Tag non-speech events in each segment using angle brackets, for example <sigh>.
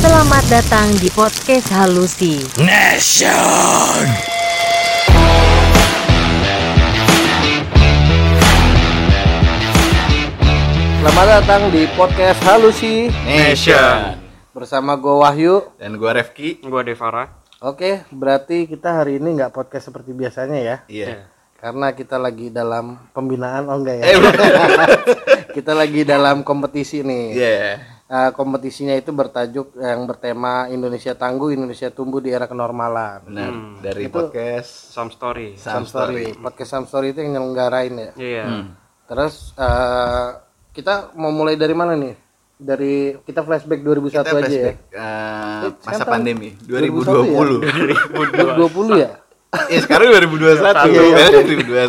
Selamat datang di podcast Halusi. Nation. Selamat datang di podcast Halusi Nation. bersama gue Wahyu. Dan gua Refki. Gua Devara. Oke, berarti kita hari ini nggak podcast seperti biasanya ya, Iya. karena kita lagi dalam pembinaan, oh enggak ya? Eh, <laughs> kita lagi dalam kompetisi nih. Iya. Nah, kompetisinya itu bertajuk yang bertema Indonesia Tangguh, Indonesia Tumbuh di Era Kenormalan. Benar. Dari Itu- podcast Some story. Sam Sam Story. Podcast Sam Story itu yang nyelenggarain ya. Iya. Terus eh, kita mau mulai dari mana nih? Dari kita flashback 2001 kita aja ya. flashback eh, masa sekarang pandemi 2021 2020. 2020 ya? <laughs> Ya sekarang 2021. Iya, iya.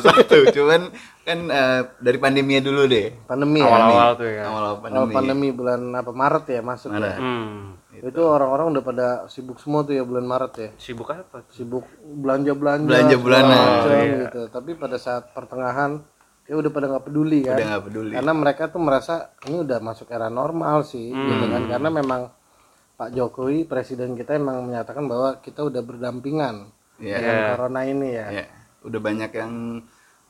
2021. Cuman kan eh, dari pandeminya dulu deh. Pandemi ya. Awal-awal tuh ya. Awal-awal Awal pandemi. pandemi bulan apa Maret ya masuk ya. Hmm. Itu orang-orang udah pada sibuk semua tuh ya bulan Maret ya. Sibuk apa? Sibuk belanja-belanja. Belanja bulanan. segala macam Oh, iya. gitu. Tapi pada saat pertengahan ya udah pada nggak peduli kan. Udah nggak peduli. Karena mereka tuh merasa ini udah masuk era normal sih gitu kan. Karena memang Pak Jokowi presiden kita emang menyatakan bahwa kita udah berdampingan Iya. dengan corona ini ya. Ya, udah banyak yang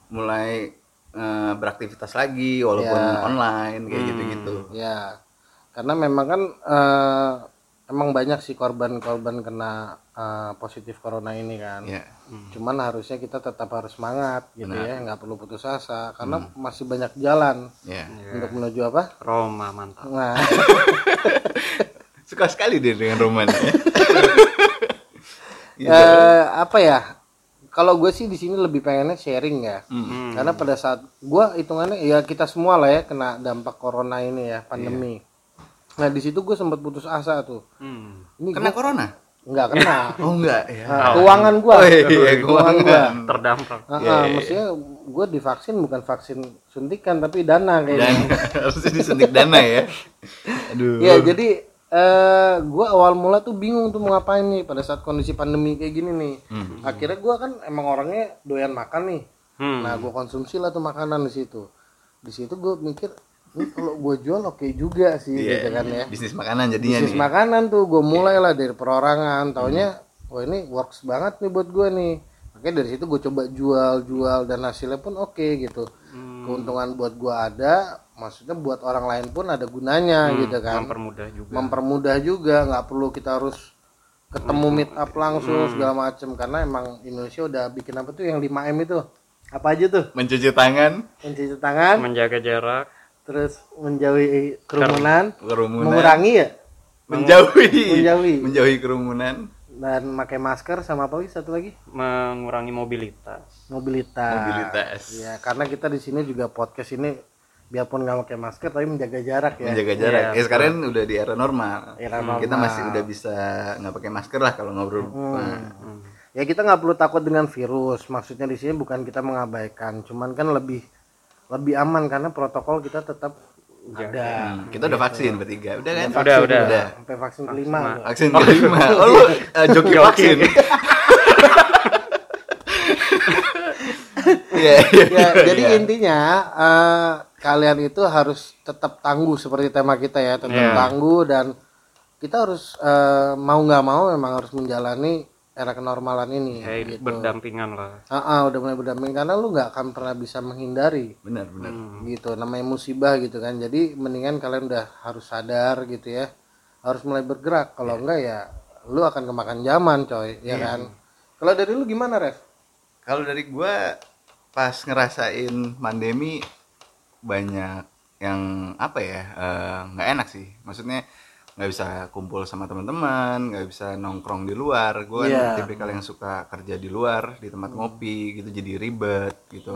mulai eh, beraktivitas lagi walaupun Ya. online kayak gitu-gitu. Ya, karena memang kan eh, emang banyak sih korban-korban kena eh, positif corona ini kan. Ya. Cuman harusnya kita tetap harus semangat gitu ya, nggak perlu putus asa karena masih banyak jalan Ya. untuk menuju apa? Roma mantap. Nah, <laughs> Suka sekali dia dengan <laughs> roman. eh, apa ya? Kalau gue sih di sini lebih pengennya sharing ya, Hmm. karena pada saat gue hitungannya ya kita semua lah ya kena dampak corona ini ya pandemi. Nah di situ gue sempat putus asa tuh. Hmm. Ini Kena corona? nggak kena. <laughs> Oh enggak ya. Nah, keuangan gua. Oh iya, keuangan. Terdampak. Ah, Iya, ah, iya, maksudnya gue divaksin bukan vaksin suntikan tapi dana Dan kayaknya. <laughs> harusnya disuntik dana ya. Aduh. Iya, jadi eh gue awal mula tuh bingung tuh mau ngapain nih pada saat kondisi pandemi kayak gini nih. Hmm. Akhirnya gue kan emang orangnya doyan makan nih. Hmm. Nah, gue konsumsi lah tuh makanan di situ. Di situ gue mikir, ini kalau gue jual oke juga sih, Iya, gitu kan ya. Bisnis makanan jadinya bisnis nih. makanan tuh gue mulai lah dari perorangan taunya wah ini works banget nih buat gue nih makanya dari situ gue coba jual jual dan hasilnya pun oke gitu keuntungan buat gue ada maksudnya buat orang lain pun ada gunanya gitu kan. Mempermudah juga. mempermudah juga nggak perlu kita harus ketemu meet up langsung segala macem karena emang Indonesia udah bikin apa tuh yang 5 m itu? Apa aja tuh? Mencuci tangan, mencuci tangan. Menjaga jarak. terus menjauhi kerumunan. Kerumunan, mengurangi ya? Menjauhi, Menjauhi. menjauhi kerumunan, dan pakai masker sama apa lagi? Satu lagi? Mengurangi mobilitas. mobilitas. Mobilitas. Ya, karena kita di sini juga podcast ini biarpun nggak pakai masker tapi menjaga jarak ya. menjaga jarak. Iya, ya sekarang udah di era normal. Era Kita normal. masih udah bisa nggak pakai masker lah kalau ngobrol. Nah, Ya kita nggak perlu takut dengan virus. Maksudnya di sini bukan kita mengabaikan, cuman kan lebih lebih aman karena protokol kita tetap ada. Iya. hmm, kita udah vaksin bertiga, udah kan? Udah, udah. udah. Sampai vaksin kelima. Vaksin <laughs> kelima. Oh, lu eh, joki vaksin. <laughs> Iya, iya. <laughs> ya, jadi iya. intinya eh, kalian itu harus tetap tangguh seperti tema kita ya, tetap Iya. tangguh dan kita harus eh, mau nggak mau memang harus menjalani era kenormalan ini. Ya, gitu. berdampingan lah. Ah, ah, udah mulai berdamping karena lu nggak akan pernah bisa menghindari benar, benar. gitu namanya musibah gitu kan jadi mendingan kalian udah harus sadar gitu ya harus mulai bergerak kalau enggak ya lu akan kemakan zaman coy ya kan kalau dari lu gimana ref Kalau dari gua pas ngerasain pandemi banyak yang apa ya eh, nggak enak sih. Maksudnya nggak bisa kumpul sama teman-teman, nggak bisa nongkrong di luar. Kan Iya. tipikal yang suka kerja di luar, di tempat ngopi gitu jadi ribet gitu.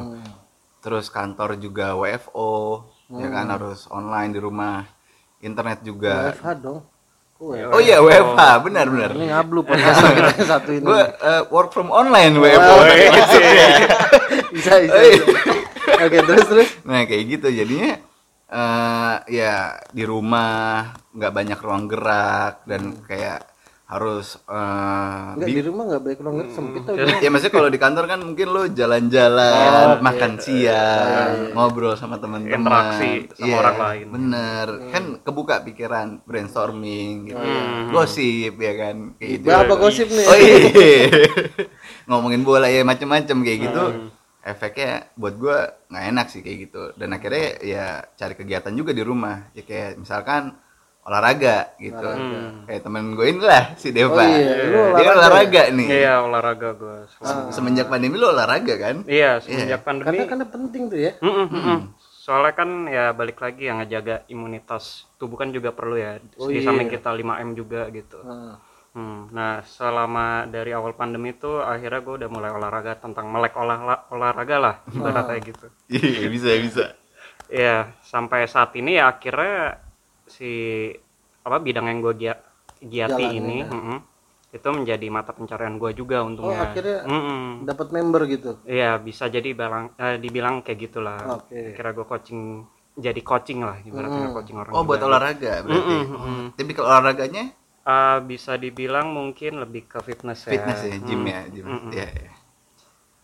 Terus kantor juga WFO, ya kan harus online di rumah. Internet juga. WFH dong? Oh iya WFH, benar benar. ini ngablu <laughs> podcast kita yang satu ini Gue work from online WFO. Oh, iya. bisa bisa, Oh, iya. bisa. oke terus terus Nah kayak gitu jadinya eh ya di rumah nggak banyak ruang gerak dan kayak harus eh, Enggak di rumah enggak baik ruang gerak sempit tuh. ya maksudnya kalau di kantor kan mungkin lo jalan-jalan makan siang ngobrol sama teman-teman. Interaksi sama Iya, orang lain. bener. Kan kebuka pikiran brainstorming gitu. Gosip ya kan? Kayak gitu. Apa gosip nih? oh iya. <laughs> Ngomongin bola ya macem-macem kayak gitu. Efeknya buat gua nggak enak sih kayak gitu. Dan akhirnya ya cari kegiatan juga di rumah. Ya kayak misalkan olahraga gitu kayak temen gue ini lah si Deva Oh iya, lu dia kan olahraga nih Iya olahraga gue. semenjak pandemi lo olahraga kan Iya semenjak pandemi. Karena karena penting tuh ya. Mm-mm, mm-mm. Soalnya kan ya balik lagi yang ngejaga imunitas tubuh kan juga perlu ya. Oh, di iya. samping kita 5M juga gitu. Nah, Hmm, Nah selama dari awal pandemi itu akhirnya gue udah mulai olahraga tentang melek olah olahraga lah ibaratnya gitu. iya bisa bisa Iya sampai saat ini ya akhirnya si apa bidang yang gue giati Jalan, ini ya. mm-mm, itu menjadi mata pencarian gue juga Oh, untungnya. akhirnya Mm-mm. dapat member gitu. Iya bisa jadi bilang eh, dibilang kayak gitulah. Oke. Kira gue coaching jadi coaching lah ibaratnya coaching orang. oh buat juga. olahraga berarti Mm-mm, mm-mm. tapi kalau olahraganya Eh, bisa dibilang mungkin lebih ke fitness ya. fitness ya gym Mm, ya gym Mm-mm. Iya, iya.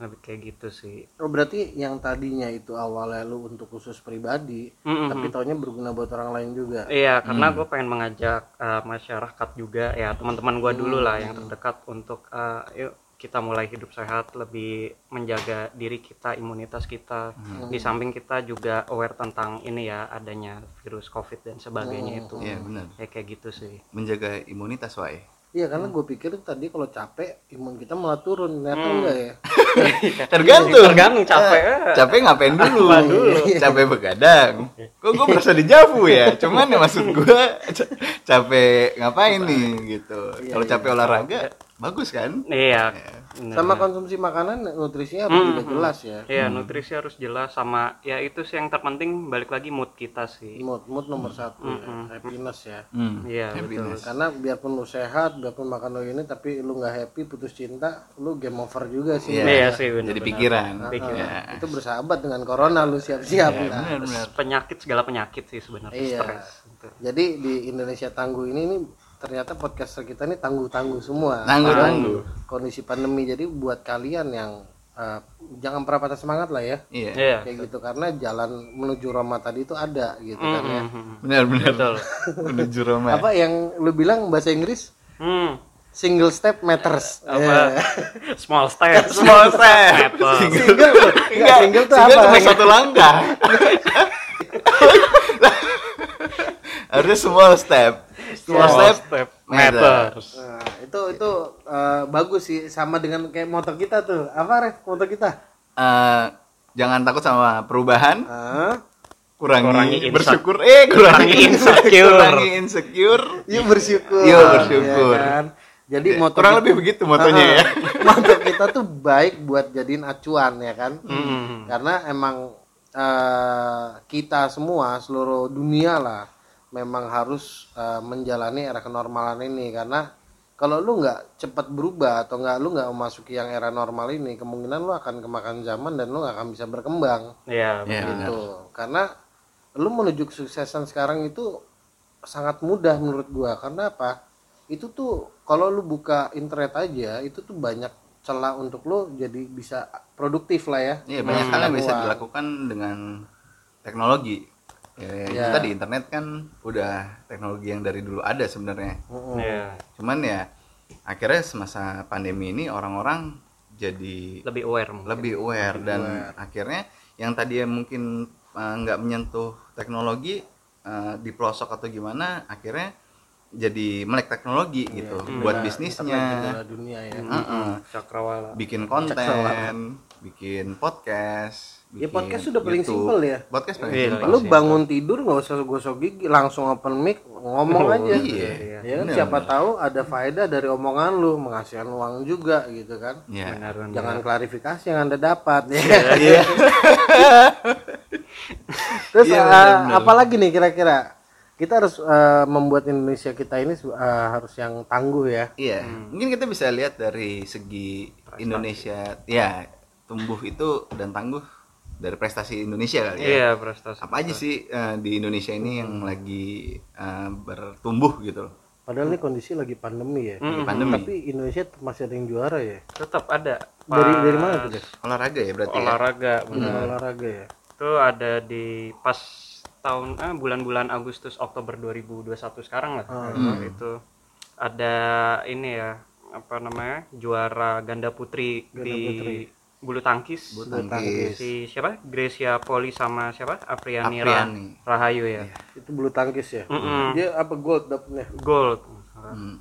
Lebih kayak gitu sih. Oh, berarti yang tadinya itu awalnya lu untuk khusus pribadi, Mm-mm. tapi taunya berguna buat orang lain juga. Iya, karena gue pengen mengajak eh, masyarakat juga ya teman-teman gue dulu lah yang terdekat untuk eh, yuk kita mulai hidup sehat, lebih menjaga diri kita, imunitas kita. Di samping kita juga aware tentang ini ya adanya virus COVID dan sebagainya itu. Iya, benar Ya kayak gitu sih. menjaga imunitas wae Iya, karena gue pikir tadi kalau capek imun kita malah turun. Ternyata enggak ya. <laughs> tergantung. Tergantung capek. capek ngapain dulu? capek begadang. Kok gue merasa dijavu ya? Cuman ya maksud gue ca- capek ngapain nih gitu. Kalau capek olahraga bagus kan? Iya. Bener. Sama konsumsi makanan nutrisinya harus juga jelas ya. Iya, nutrisi harus jelas sama ya itu sih yang terpenting balik lagi mood kita sih. Mood, mood nomor satu ya. Happiness ya. hmm. Iya, betul. happiness Karena biarpun lu sehat, biarpun makan lu ini, tapi lu nggak happy, putus cinta, lu game over juga sih. Iya. Iya sih benar. jadi pikiran Nah, itu bersahabat dengan corona lu siap-siap nah. benar benar Penyakit segala penyakit sih sebenarnya Iya. stres. Gitu. Jadi di Indonesia Tangguh ini nih ternyata podcaster kita ini tangguh-tangguh semua. Tangguh, Karena tangguh. Kondisi pandemi. Jadi buat kalian yang eh, jangan pernah patah semangat lah ya. iya Iya. Kayak gitu karena jalan menuju Roma tadi itu ada gitu kan ya. Mhm. benar benar Betul. <laughs> menuju Roma Apa yang lu bilang bahasa Inggris? Hmm. Single step matters. Apa? Eh, <laughs> Small step. <laughs> small step single loh. Enggak, single tuh single apa? cuma satu langkah harusnya small step small step, step. matter. Meters. Nah, itu itu eh, bagus sih sama dengan kayak motor kita tuh. Apa Ref motor kita? Eh, jangan takut sama perubahan Ah, kurangi, Kurangi bersyukur eh kurangi, insecure. kurangi insecure yuk bersyukur. Yuk bersyukur. Ya kan? Jadi Ya, motor kurang kita- lebih begitu motonya ya <laughs> motor kita tuh baik buat jadiin acuan ya kan. Mhm. Karena emang eh, kita semua seluruh dunia lah memang harus eh, menjalani era kenormalan ini. Karena kalau lu nggak cepat berubah atau nggak lu nggak memasuki yang era normal ini kemungkinan lu akan kemakan zaman dan lu nggak akan bisa berkembang. Iya. ya gitu. Karena lu menuju kesuksesan sekarang itu sangat mudah menurut gua. Karena apa? Itu tuh kalau lu buka internet aja itu tuh banyak celah untuk lu jadi bisa produktif lah ya. Iya banyak hal yang bisa dilakukan dengan teknologi. Ya, Ya. Kita di internet kan udah teknologi yang dari dulu ada sebenarnya. Iya. Cuman ya akhirnya semasa pandemi ini orang-orang jadi Lebih aware mungkin. lebih aware dan akhirnya yang tadi mungkin eh, nggak menyentuh teknologi eh, di pelosok atau gimana akhirnya jadi melek teknologi gitu buat bisnisnya. dunia ya. Heeh. Cakrawala. bikin konten bikin podcast Ya, bikin podcast sudah paling YouTube. simpel ya. podcast paling Iya, simpel. lu bangun tidur nggak usah gosok gigi langsung open mic ngomong aja. iya. ya kan? Bener, siapa tahu ada faedah dari omongan lu menghasilkan uang juga gitu kan. Ya Benar benar. jangan klarifikasi yang anda dapat. Ya <laughs> iya. Terus Iya, eh, benar-benar. apalagi nih kira-kira kita harus eh, membuat Indonesia kita ini eh, harus yang tangguh ya. Iya. Mungkin kita bisa lihat dari segi Indonesia. Ya tumbuh itu dan tangguh dari prestasi Indonesia kali ya. Iya prestasi. apa aja sih eh, di Indonesia ini yang lagi eh, bertumbuh gitu loh? Padahal ini kondisi lagi pandemi ya. Lagi pandemi. Tapi Indonesia masih ada yang juara ya? Tetap ada. Dari Pas dari mana tuh olahraga ya berarti ya? olahraga benar. olahraga ya? Itu ada di pas tahun ah, bulan-bulan Agustus Oktober 2021 sekarang lah Hmm. itu ada ini ya apa namanya juara ganda putri di putri. bulu tangkis Bulu tangkis. si siapa Gracia Poli sama siapa Apriani, Apriani. Rahayu ya itu bulu tangkis ya Mm-mm. dia apa gold dapetnya gold Hmm.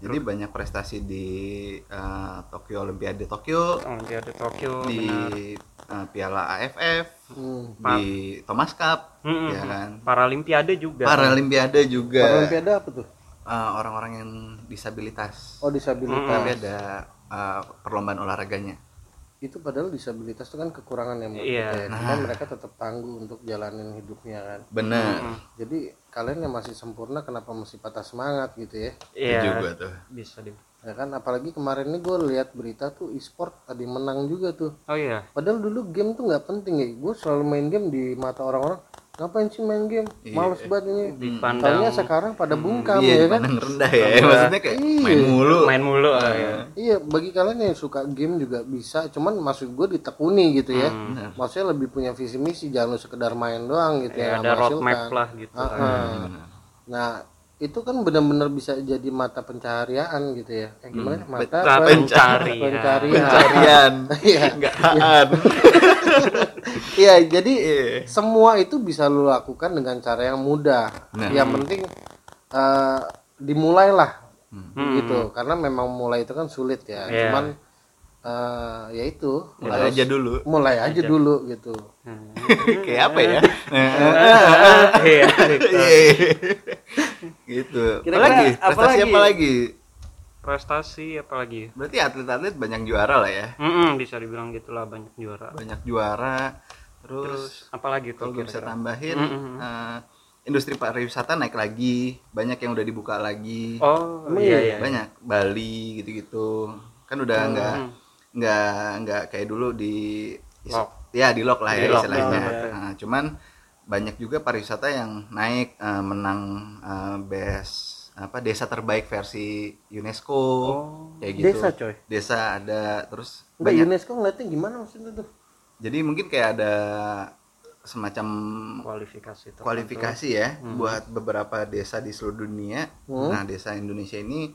jadi banyak prestasi di eh, Tokyo Olimpiade Tokyo Olimpiade Tokyo di benar. eh, Piala AFF hmm. di Thomas Cup Mm-mm. ya kan? Paralimpiade juga. Paralimpiade juga. Paralimpiade apa tuh? Eh, orang-orang yang disabilitas. Oh disabilitas. Tapi ada eh, perlombaan olahraganya. Itu padahal disabilitas itu kan kekurangan yang Iya. kita ya. Cuma mereka tetap tangguh untuk jalanin hidupnya kan? Bener jadi kalian yang masih sempurna kenapa masih patah semangat gitu ya? Iya, Itu juga tuh. Bisa di ya kan apalagi kemarin ini gue lihat berita tuh e-sport ada yang menang juga tuh. Oh iya. Padahal dulu game tuh nggak penting ya. Gue selalu main game di mata orang-orang. Ngapain sih main game? Males banget ini. Dipandang- Taunya sekarang pada bungkam iya ya kan? rendah ya. Maksudnya kayak Iya. main mulu. Main mulu ah, ya. Iya, bagi kalian yang suka game juga bisa, cuman maksud gue ditekuni gitu ya. Hmm. Maksudnya lebih punya visi misi, jangan sekedar main doang gitu Ya, ya. ada roadmap lah gitu. Ah, ah. Nah, itu kan benar-benar bisa jadi mata pencaharian gitu ya. Eh, gimana? Mata Mata pen- pencarian. pencarian. pencarian <laughs> Iya. nggak aan <laughs> Iya, jadi Iya. semua itu bisa lu lakukan dengan cara yang mudah. Nah. Yang penting eh, dimulailah Hmm. gitu. Karena memang mulai itu kan sulit ya. Iya. Cuman eh, ya itu mulai aja dulu mulai aja dulu gitu. Hmm. <laughs> kayak apa ya Iya. Iya. gitu Kira-kira apalagi apa prestasi lagi? apa lagi Prestasi apalagi? berarti atlet-atlet banyak juara lah ya Mm-mm, bisa dibilang gitulah banyak juara. banyak juara terus, Terus apalagi tuh kalau bisa tambahin Mm-mm. eh, industri pariwisata naik lagi banyak yang udah dibuka lagi Oh Emang iya iya? iya. banyak Bali gitu-gitu kan udah nggak Hmm. nggak nggak kayak dulu di Lock. ya di lock lah Di ya lock, istilahnya iya. Nah, cuman banyak juga pariwisata yang naik eh, menang eh, best apa desa terbaik versi UNESCO Oh. kayak gitu Desa coy. desa ada terus Enggak banyak UNESCO ngeliatnya gimana maksudnya tuh? jadi mungkin kayak ada semacam Kualifikasi tertentu. kualifikasi ya buat beberapa desa di seluruh dunia. Hmm. Nah, desa Indonesia ini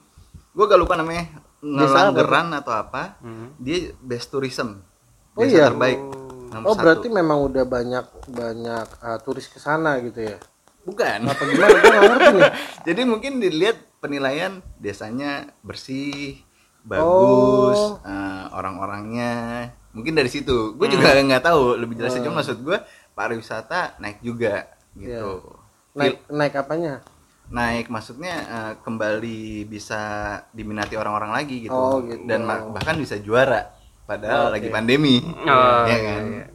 gue gak lupa namanya apa Ngelanggeran atau apa. Hmm. Dia best tourism. Oh Desa iya? terbaik. Oh. Nomor Oh satu. berarti memang udah banyak banyak uh, turis ke sana gitu ya? bukan. Apa gimana? Gue nggak ngerti nih. <laughs> Jadi mungkin dilihat penilaian desanya bersih, bagus, Oh. eh, orang-orangnya. Mungkin dari situ. Gue juga nggak tahu lebih jelasnya. Cuma maksud gue pariwisata naik juga gitu. Naik naik apanya? naik maksudnya eh, kembali bisa diminati orang-orang lagi gitu, Oh, gitu. dan bahkan bisa juara padahal Oh, lagi pandemi Oh, ya iya, kan iya.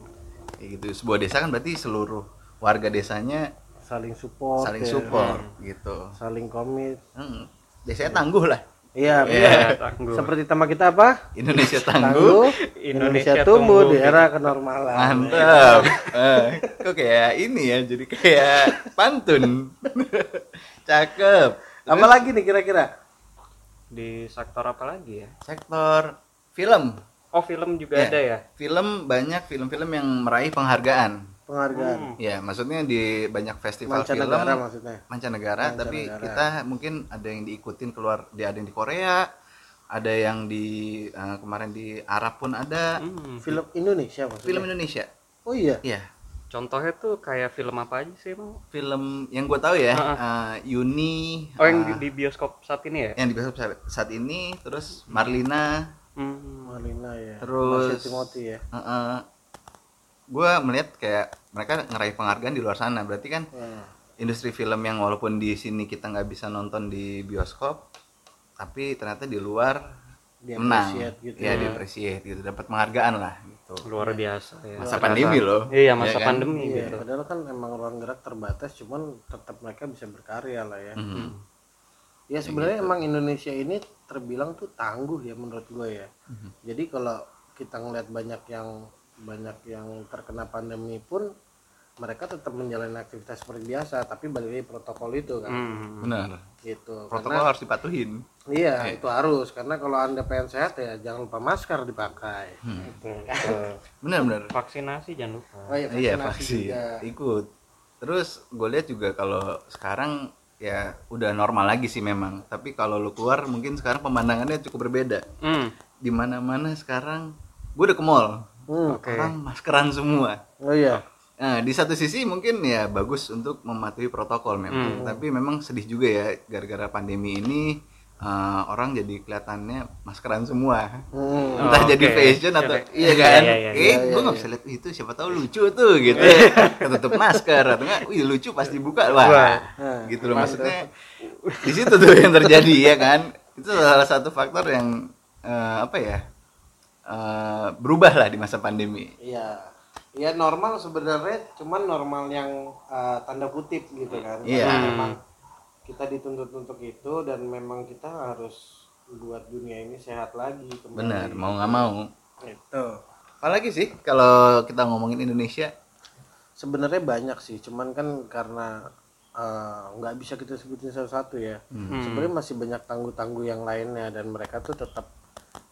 Kayak gitu sebuah desa kan berarti seluruh warga desanya Saling support. saling ya. support gitu Saling komit. hmm. desanya tangguh lah Iya, Iya. benar. tangguh. Seperti tema kita apa? Indonesia <laughs> tangguh Tangguh. Indonesia Indonesia tumbuh tumbuh di era kenormalan. mantap Eh, kok kayak ini ya jadi kayak pantun <laughs> cakep Apalagi nih kira-kira? Di sektor apa lagi ya? sektor film Oh film juga Iya. ada ya? film banyak film-film yang meraih penghargaan Penghargaan. ya maksudnya di banyak festival Mancanegara film maksudnya. mancanegara, tapi Mancanegara. kita mungkin ada yang diikutin keluar di ada yang di Korea ada yang di eh, kemarin di Arab pun ada Hmm. Film Indonesia maksudnya. film Indonesia Oh iya. ya Contohnya tuh kayak film apa aja sih emang? film yang gue tahu ya eh, Yuni Oh yang di, eh, di bioskop saat ini ya? yang di bioskop saat- saat ini terus Marlina Hmm. Marlina ya. Terus- Masih Timothy ya. gue melihat kayak mereka ngeraih penghargaan di luar sana berarti kan Nah, industri film yang walaupun di sini kita nggak bisa nonton di bioskop tapi ternyata di luar Di menang gitu ya di appreciate gitu dapat penghargaan lah gitu Luar biasa ya. masa Ternyata. pandemi loh Iya masa Ya kan? pandemi Iya, gitu. padahal kan emang ruang gerak terbatas, cuman tetap mereka bisa berkarya lah ya. Mhm. Ya sebenarnya emang Indonesia ini terbilang tuh tangguh ya menurut gue ya. Jadi kalau kita ngeliat banyak yang banyak yang terkena pandemi pun mereka tetap menjalani aktivitas seperti biasa tapi balik lagi protokol itu kan. Hmm. benar. Gitu protokol karena harus dipatuhin. Iya itu harus. Karena kalau anda pengen sehat ya jangan lupa masker dipakai. Betul, betul. <laughs> benar benar. Vaksinasi jangan lupa. Oh iya iya vaksinasi vaksin. juga. ikut. Terus gue lihat juga kalau sekarang ya udah normal lagi sih memang. Tapi kalau lu keluar mungkin sekarang pemandangannya cukup berbeda. Hmm. di mana mana sekarang gue udah ke mall. Hmm, Oke. orang maskeran semua. Oh iya. Nah, di satu sisi mungkin ya bagus untuk mematuhi protokol memang, tapi memang sedih juga ya gara-gara pandemi ini eh, orang jadi kelihatannya maskeran semua. Hmm. Entah Oh, jadi fashion atau Iya, iya kan? iya, iya, eh, iya, gue iya, nggak bisa lihat itu siapa tahu lucu tuh gitu. Ketutup masker atau enggak, wih lucu pas dibuka wah. Wah. Gitu loh maksudnya. Di situ tuh yang terjadi ya kan. Itu salah satu faktor yang eh, apa ya? eh, berubah lah di masa pandemi. Iya. Ya normal sebenarnya cuman normal yang uh, tanda kutip gitu kan. Iya. Karena memang kita dituntut untuk itu dan memang kita harus buat dunia ini sehat lagi kembali. Benar, mau nggak mau. Itu. Apalagi sih kalau kita ngomongin Indonesia? Sebenarnya banyak sih, cuman kan karena uh, nggak bisa kita sebutin satu-satu ya. Sebenarnya masih banyak tangguh-tangguh yang lainnya dan mereka tuh tetap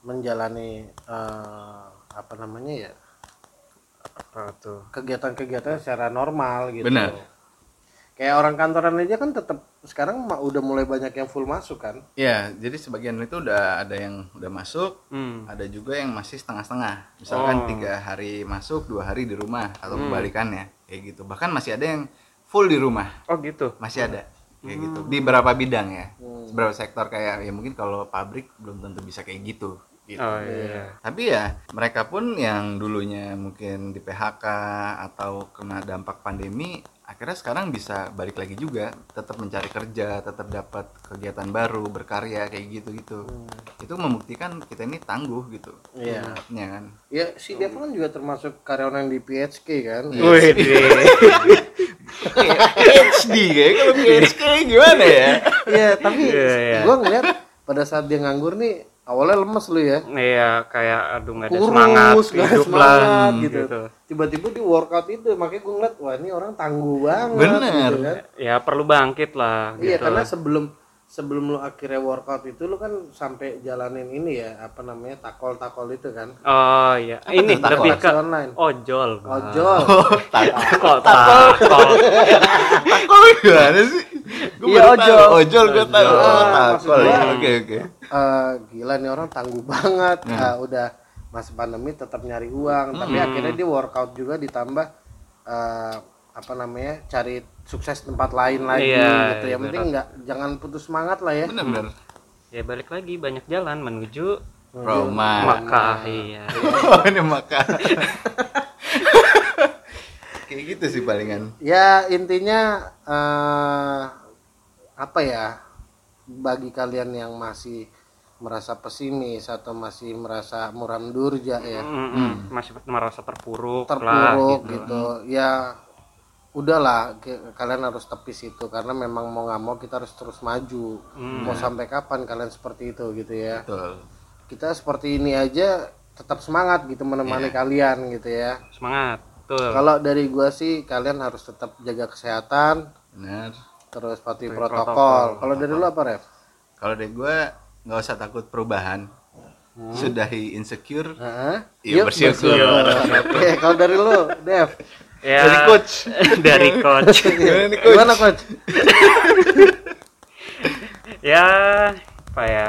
menjalani uh, apa namanya ya apa tuh kegiatan-kegiatan secara normal gitu. Benar. Kayak orang kantoran aja kan tetap sekarang udah mulai banyak yang full masuk kan. Ya, jadi sebagian itu udah ada yang udah masuk, hmm. ada juga yang masih setengah-setengah. Misalkan Oh. tiga hari masuk, dua hari di rumah atau kebalikannya, kayak gitu. Bahkan masih ada yang full di rumah, oh gitu masih ada kayak gitu. Di beberapa bidang ya, beberapa sektor kayak ya mungkin kalau pabrik belum tentu bisa kayak gitu. Gitu. oh iya Tapi ya mereka pun yang dulunya mungkin di PHK atau kena dampak pandemi, akhirnya sekarang bisa balik lagi juga, tetap mencari kerja, tetap dapat kegiatan baru, berkarya kayak gitu-gitu. Itu membuktikan kita ini tangguh gitu. Iya. Sebenarnya kan. Ya si Dev kan juga termasuk karyawan yang di PHK kan. Wih, deh. PhD kayak kalau PhD gimana ya? Iya, tapi Iya, iya. gua ngeliat pada saat dia nganggur nih awalnya lemes lu ya. Iya, kayak aduh nggak ada Kurus, semangat hidup semangat lah gitu. Tiba-tiba di workout itu makanya gue ngeliat wah ini orang tangguh banget Bener. gitu kan. Ya perlu bangkit lah Iya, gitu. karena sebelum sebelum lu akhirnya workout itu lu kan sampai jalanin ini ya apa namanya takol-takol itu kan. Oh iya, ini tuh takol? lebih ke online. ojol. gua. Ojol. <laughs> Takol, takol. Oh gimana sih? Gue Iya, ojol. Ojol gue tahu. Oh, Ah, takol ya. Oke oke. Eh, gila nih orang tangguh banget. Hmm. Ah, udah masa pandemi tetap nyari uang, tapi akhirnya dia workout juga ditambah eh, apa namanya cari sukses tempat lain lagi Iya, gitu. Yang penting nggak jangan putus semangat lah ya. Bener-bener. Ya balik lagi banyak jalan menuju Roma. Makkah iya. <laughs> Oh ini makan. <laughs> Kayak gitu sih palingan. Ya intinya eh, apa ya bagi kalian yang masih merasa pesimis atau masih merasa muram durja ya Mm-mm, masih merasa terpuruk, lah terpuruk gitu. gitu. ya udahlah kalian harus tepis itu karena memang mau nggak mau kita harus terus maju mau sampai kapan kalian seperti itu gitu ya Betul. kita seperti ini aja tetap semangat gitu menemani kalian gitu ya Semangat. Kalau dari gua sih kalian harus tetap jaga kesehatan Benar. terus patuhi protokol. protokol. Kalau dari lu apa, Rev? Kalau dari gue nggak usah takut perubahan. Sudahi insecure. Heeh. Iya, Yuk, bersyukur. <laughs> Oke, kalau dari lu, Dev. Ya, Dari coach. <laughs> <laughs> dari coach. Gimana coach? Gimana, <laughs> Coach? ya, apa ya?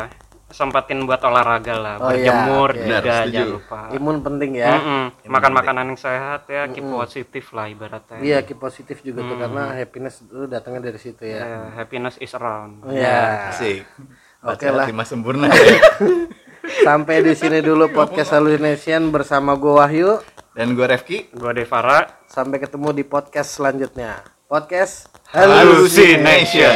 Sempatin buat olahraga lah, Oh, iya, berjemur oke. juga setuju. jangan lupa. Imun penting ya. Mm-mm, Makan makanan yang sehat ya, keep positif lah ibaratnya. Iya, keep positif juga tuh karena happiness lu datangnya dari situ ya. Ya, happiness is around. Iya. Asik. Oke Baca lah. lima sempurna ya. Sampai di sini dulu podcast Hallucination bersama gua Wahyu. Dan gue Refki. Gua Devara. Sampai ketemu di podcast selanjutnya. Podcast Hallucination.